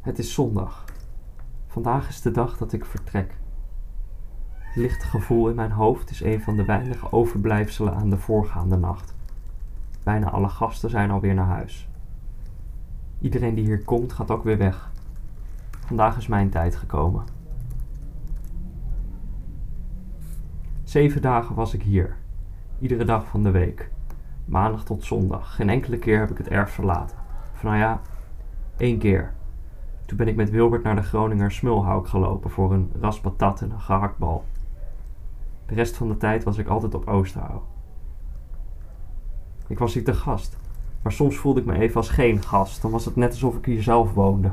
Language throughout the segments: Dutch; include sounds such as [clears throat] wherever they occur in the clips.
Het is zondag. Vandaag is de dag dat ik vertrek. Het lichte gevoel in mijn hoofd is een van de weinige overblijfselen aan de voorgaande nacht. Bijna alle gasten zijn alweer naar huis. Iedereen die hier komt gaat ook weer weg. Vandaag is mijn tijd gekomen. Zeven dagen was ik hier, iedere dag van de week, maandag tot zondag. Geen enkele keer heb ik het erf verlaten. Of nou ja, één keer. Toen ben ik met Wilbert naar de Groninger Smulhouk gelopen voor een ras patat en een gehaktbal. De rest van de tijd was ik altijd op Oosterhout. Ik was hier te gast, maar soms voelde ik me even als geen gast. Dan was het net alsof ik hier zelf woonde.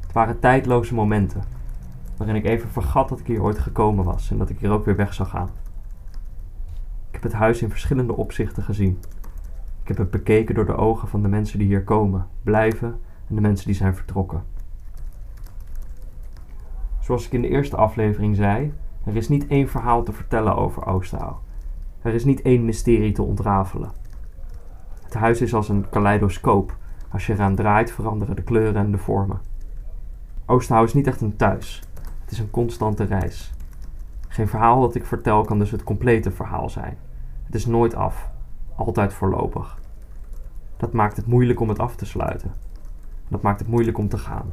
Het waren tijdloze momenten, waarin ik even vergat dat ik hier ooit gekomen was en dat ik hier ook weer weg zou gaan. Ik heb het huis in verschillende opzichten gezien. Ik heb het bekeken door de ogen van de mensen die hier komen, blijven en de mensen die zijn vertrokken. Zoals ik in de eerste aflevering zei, er is niet één verhaal te vertellen over Oosterhout. Er is niet één mysterie te ontrafelen. Het huis is als een kaleidoscoop. Als je eraan draait, veranderen de kleuren en de vormen. Oosterhout is niet echt een thuis. Het is een constante reis. Geen verhaal dat ik vertel kan dus het complete verhaal zijn. Het is nooit af, altijd voorlopig. Dat maakt het moeilijk om het af te sluiten. Dat maakt het moeilijk om te gaan.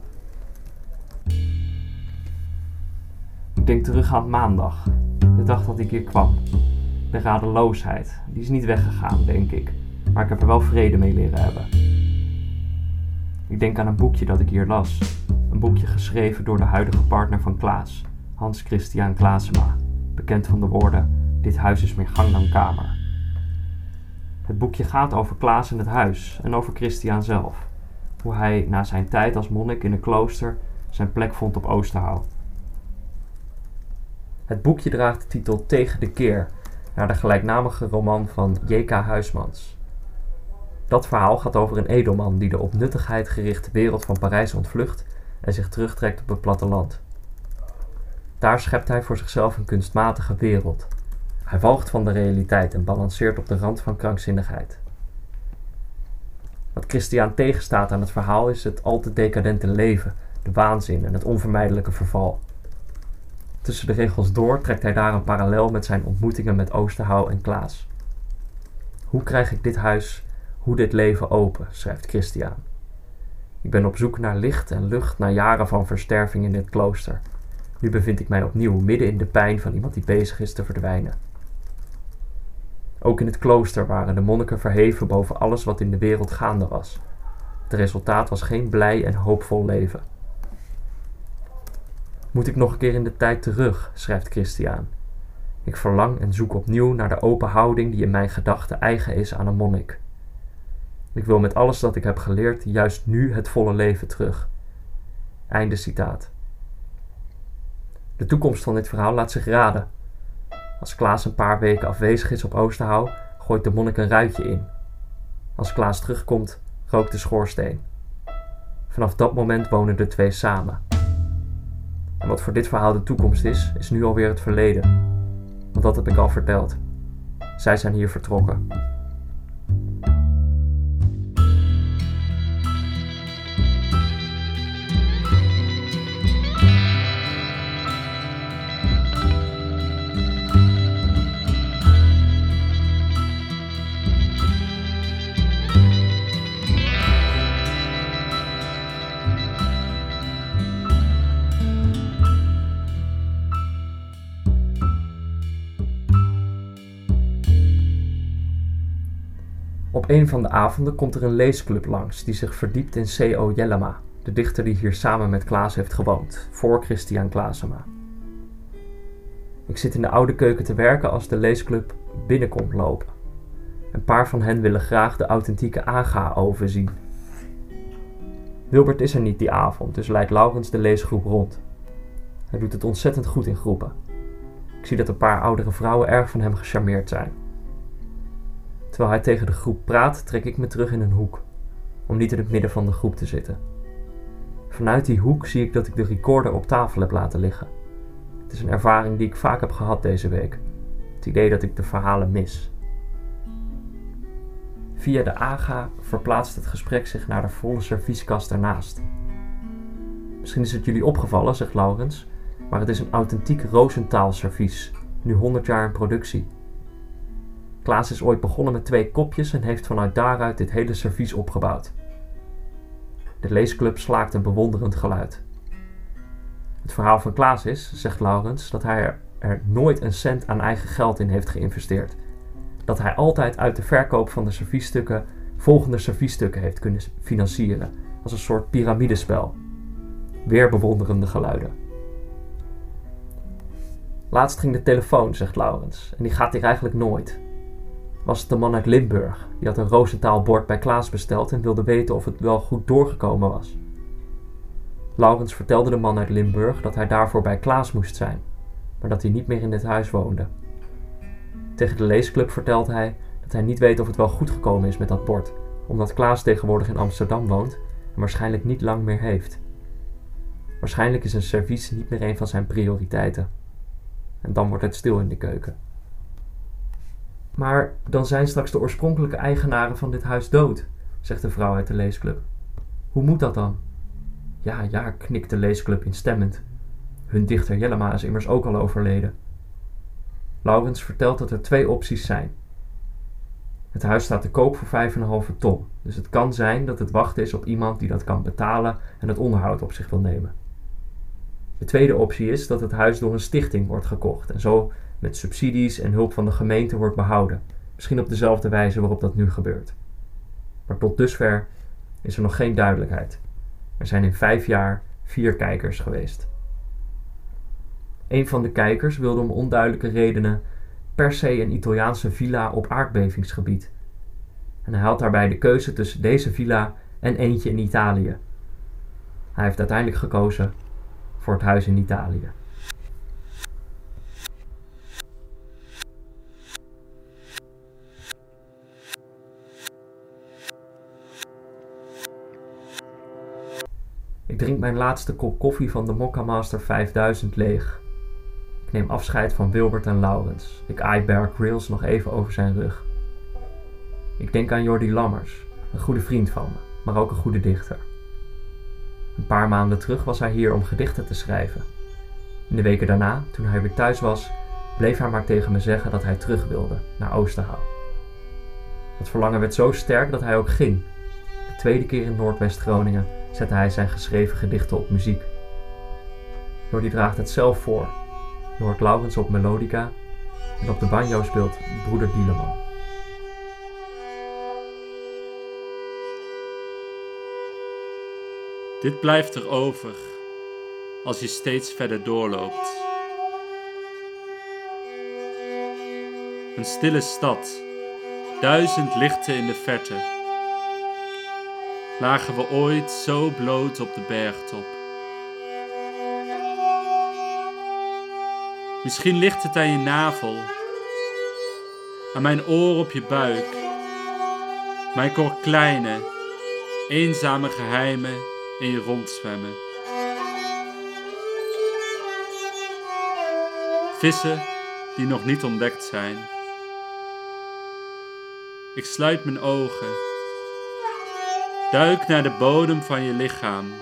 Ik denk terug aan maandag, de dag dat ik hier kwam. De radeloosheid, die is niet weggegaan, denk ik, maar ik heb er wel vrede mee leren hebben. Ik denk aan een boekje dat ik hier las. Een boekje geschreven door de huidige partner van Klaas, Hans Christian Klaasema, bekend van de woorden: Dit huis is meer gang dan kamer. Het boekje gaat over Klaas en het huis en over Christian zelf. Hoe hij na zijn tijd als monnik in een klooster zijn plek vond op Oosterhout. Het boekje draagt de titel Tegen de Keer, naar de gelijknamige roman van J.K. Huismans. Dat verhaal gaat over een edelman die de op nuttigheid gerichte wereld van Parijs ontvlucht en zich terugtrekt op het platteland. Daar schept hij voor zichzelf een kunstmatige wereld. Hij walgt van de realiteit en balanceert op de rand van krankzinnigheid. Wat Christian tegenstaat aan het verhaal is het al te decadente leven, de waanzin en het onvermijdelijke verval. Tussen de regels door trekt hij daar een parallel met zijn ontmoetingen met Oosterhouw en Klaas. Hoe krijg ik dit huis, hoe dit leven open, schrijft Christian. Ik ben op zoek naar licht en lucht na jaren van versterving in dit klooster. Nu bevind ik mij opnieuw midden in de pijn van iemand die bezig is te verdwijnen. Ook in het klooster waren de monniken verheven boven alles wat in de wereld gaande was. Het resultaat was geen blij en hoopvol leven. Moet ik nog een keer in de tijd terug, schrijft Christian. Ik verlang en zoek opnieuw naar de open houding die in mijn gedachten eigen is aan een monnik. Ik wil met alles dat ik heb geleerd juist nu het volle leven terug. Einde citaat. De toekomst van dit verhaal laat zich raden. Als Klaas een paar weken afwezig is op Oosterhouw, gooit de monnik een ruitje in. Als Klaas terugkomt, rookt de schoorsteen. Vanaf dat moment wonen de twee samen. En wat voor dit verhaal de toekomst is, is nu alweer het verleden. Want dat heb ik al verteld. Zij zijn hier vertrokken. Op een van de avonden komt er een leesclub langs die zich verdiept in C.O. Jellema, de dichter die hier samen met Klaas heeft gewoond, voor Christian Klaasema. Ik zit in de oude keuken te werken als de leesclub binnenkomt lopen. Een paar van hen willen graag de authentieke AGA-oven zien. Wilbert is er niet die avond, dus leidt Laurens de leesgroep rond. Hij doet het ontzettend goed in groepen. Ik zie dat een paar oudere vrouwen erg van hem gecharmeerd zijn. Terwijl hij tegen de groep praat, trek ik me terug in een hoek, om niet in het midden van de groep te zitten. Vanuit die hoek zie ik dat ik de recorder op tafel heb laten liggen. Het is een ervaring die ik vaak heb gehad deze week. Het idee dat ik de verhalen mis. Via de AGA verplaatst het gesprek zich naar de volle servieskast ernaast. Misschien is het jullie opgevallen, zegt Laurens, maar het is een authentiek Roosentaal servies, nu 100 jaar in productie. Klaas is ooit begonnen met twee kopjes en heeft vanuit daaruit dit hele servies opgebouwd. De leesclub slaakt een bewonderend geluid. Het verhaal van Klaas is, zegt Laurens, dat hij er nooit een cent aan eigen geld in heeft geïnvesteerd. Dat hij altijd uit de verkoop van de serviesstukken volgende serviesstukken heeft kunnen financieren, als een soort piramidespel. Weer bewonderende geluiden. Laatst ging de telefoon, zegt Laurens, en die gaat hier eigenlijk nooit. Was het de man uit Limburg, die had een Roosentaal bord bij Klaas besteld en wilde weten of het wel goed doorgekomen was. Laurens vertelde de man uit Limburg dat hij daarvoor bij Klaas moest zijn, maar dat hij niet meer in dit huis woonde. Tegen de leesclub vertelt hij dat hij niet weet of het wel goed gekomen is met dat bord, omdat Klaas tegenwoordig in Amsterdam woont en waarschijnlijk niet lang meer heeft. Waarschijnlijk is een servies niet meer een van zijn prioriteiten. En dan wordt het stil in de keuken. Maar dan zijn straks de oorspronkelijke eigenaren van dit huis dood, zegt de vrouw uit de leesclub. Hoe moet dat dan? Ja, ja, knikt de leesclub instemmend. Hun dichter Jellema is immers ook al overleden. Laurens vertelt dat er twee opties zijn. Het huis staat te koop voor 5,5 ton, dus het kan zijn dat het wachten is op iemand die dat kan betalen en het onderhoud op zich wil nemen. De tweede optie is dat het huis door een stichting wordt gekocht en zo met subsidies en hulp van de gemeente wordt behouden, misschien op dezelfde wijze waarop dat nu gebeurt. Maar tot dusver is er nog geen duidelijkheid. Er zijn in vijf jaar vier kijkers geweest. Een van de kijkers wilde om onduidelijke redenen per se een Italiaanse villa op aardbevingsgebied. En hij had daarbij de keuze tussen deze villa en eentje in Italië. Hij heeft uiteindelijk gekozen voor het huis in Italië. Ik drink mijn laatste kop koffie van de Mokka Master 5000 leeg. Ik neem afscheid van Wilbert en Laurens. Ik aai Bear Grylls nog even over zijn rug. Ik denk aan Jordi Lammers, een goede vriend van me, maar ook een goede dichter. Een paar maanden terug was hij hier om gedichten te schrijven. In de weken daarna, toen hij weer thuis was, bleef hij maar tegen me zeggen dat hij terug wilde, naar Oosterhout. Dat verlangen werd zo sterk dat hij ook ging. De tweede keer in Noordwest-Groningen zette hij zijn geschreven gedichten op muziek. Jordi draagt het zelf voor. Je hoort Laurens op melodica en op de banjo speelt broeder Dieleman. Dit blijft er over als je steeds verder doorloopt. Een stille stad, duizend lichten in de verte. Lagen we ooit zo bloot op de bergtop? Misschien ligt het aan je navel, aan mijn oor op je buik. Mijn koor kleine, eenzame geheimen in je rondzwemmen. Vissen die nog niet ontdekt zijn. Ik sluit mijn ogen. Duik naar de bodem van je lichaam.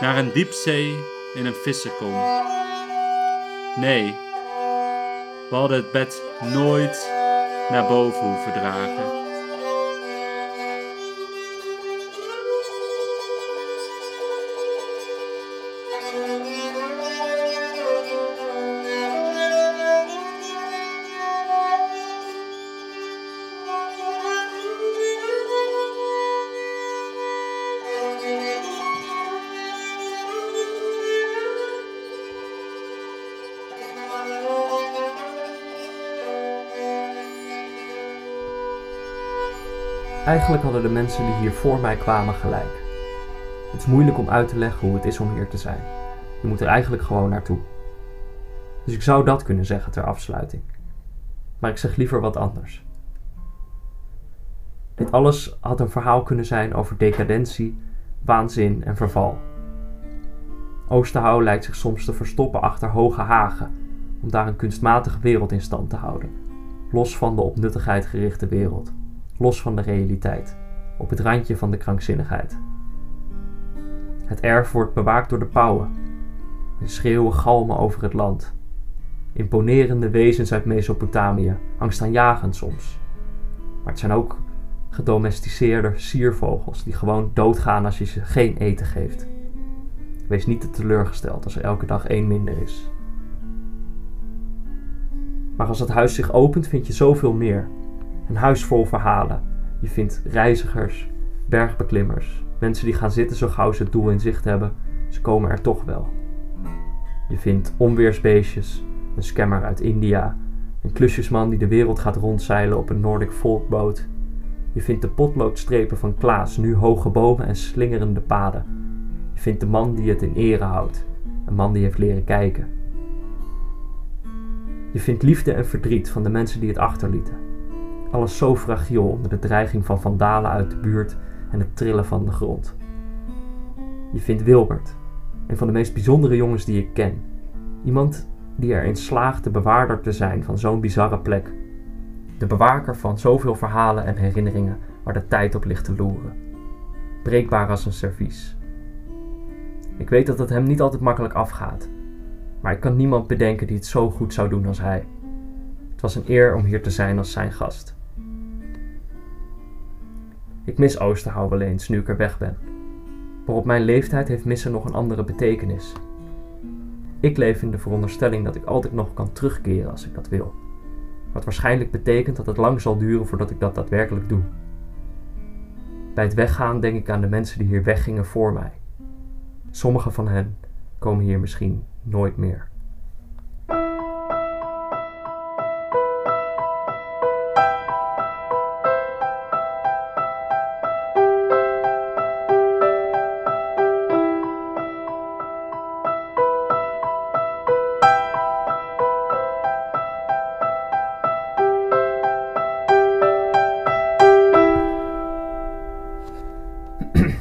Naar een diepzee in een vissenkom. Nee, we hadden het bed nooit naar boven hoeven dragen. Eigenlijk hadden de mensen die hier voor mij kwamen gelijk. Het is moeilijk om uit te leggen hoe het is om hier te zijn. Je moet er eigenlijk gewoon naartoe. Dus ik zou dat kunnen zeggen ter afsluiting. Maar ik zeg liever wat anders. Dit alles had een verhaal kunnen zijn over decadentie, waanzin en verval. Oosterhouw lijkt zich soms te verstoppen achter hoge hagen om daar een kunstmatige wereld in stand te houden, los van de op nuttigheid gerichte wereld los van de realiteit, op het randje van de krankzinnigheid. Het erf wordt bewaakt door de pauwen. En schreeuwen galmen over het land. Imponerende wezens uit Mesopotamië, angstaanjagend soms. Maar het zijn ook gedomesticeerde siervogels die gewoon doodgaan als je ze geen eten geeft. Wees niet te teleurgesteld als er elke dag één minder is. Maar als het huis zich opent, vind je zoveel meer. Een huis vol verhalen. Je vindt reizigers, bergbeklimmers, mensen die gaan zitten zo gauw ze het doel in zicht hebben. Ze komen er toch wel. Je vindt onweersbeestjes, een scammer uit India, een klusjesman die de wereld gaat rondzeilen op een Nordic volkboot. Je vindt de potloodstrepen van Klaas, nu hoge bomen en slingerende paden. Je vindt de man die het in ere houdt, een man die heeft leren kijken. Je vindt liefde en verdriet van de mensen die het achterlieten. Alles zo fragiel onder de dreiging van vandalen uit de buurt en het trillen van de grond. Je vindt Wilbert, een van de meest bijzondere jongens die ik ken. Iemand die erin slaagt de bewaarder te zijn van zo'n bizarre plek. De bewaker van zoveel verhalen en herinneringen waar de tijd op ligt te loeren. Breekbaar als een servies. Ik weet dat het hem niet altijd makkelijk afgaat, maar ik kan niemand bedenken die het zo goed zou doen als hij. Het was een eer om hier te zijn als zijn gast. Ik mis Oosterhouw wel eens nu ik er weg ben. Maar op mijn leeftijd heeft missen nog een andere betekenis. Ik leef in de veronderstelling dat ik altijd nog kan terugkeren als ik dat wil. Wat waarschijnlijk betekent dat het lang zal duren voordat ik dat daadwerkelijk doe. Bij het weggaan denk ik aan de mensen die hier weggingen voor mij. Sommige van hen komen hier misschien nooit meer. [clears throat]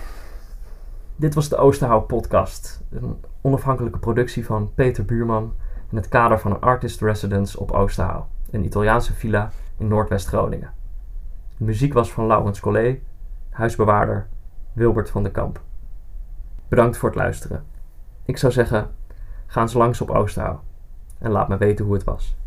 Dit was de Oosterhout podcast, een onafhankelijke productie van Peter Buurman in het kader van een artist residence op Oosterhout, een Italiaanse villa in Noordwest-Groningen. De muziek was van Laurens Collet, huisbewaarder Wilbert van de Kamp. Bedankt voor het luisteren. Ik zou zeggen, ga eens langs op Oosterhout en laat me weten hoe het was.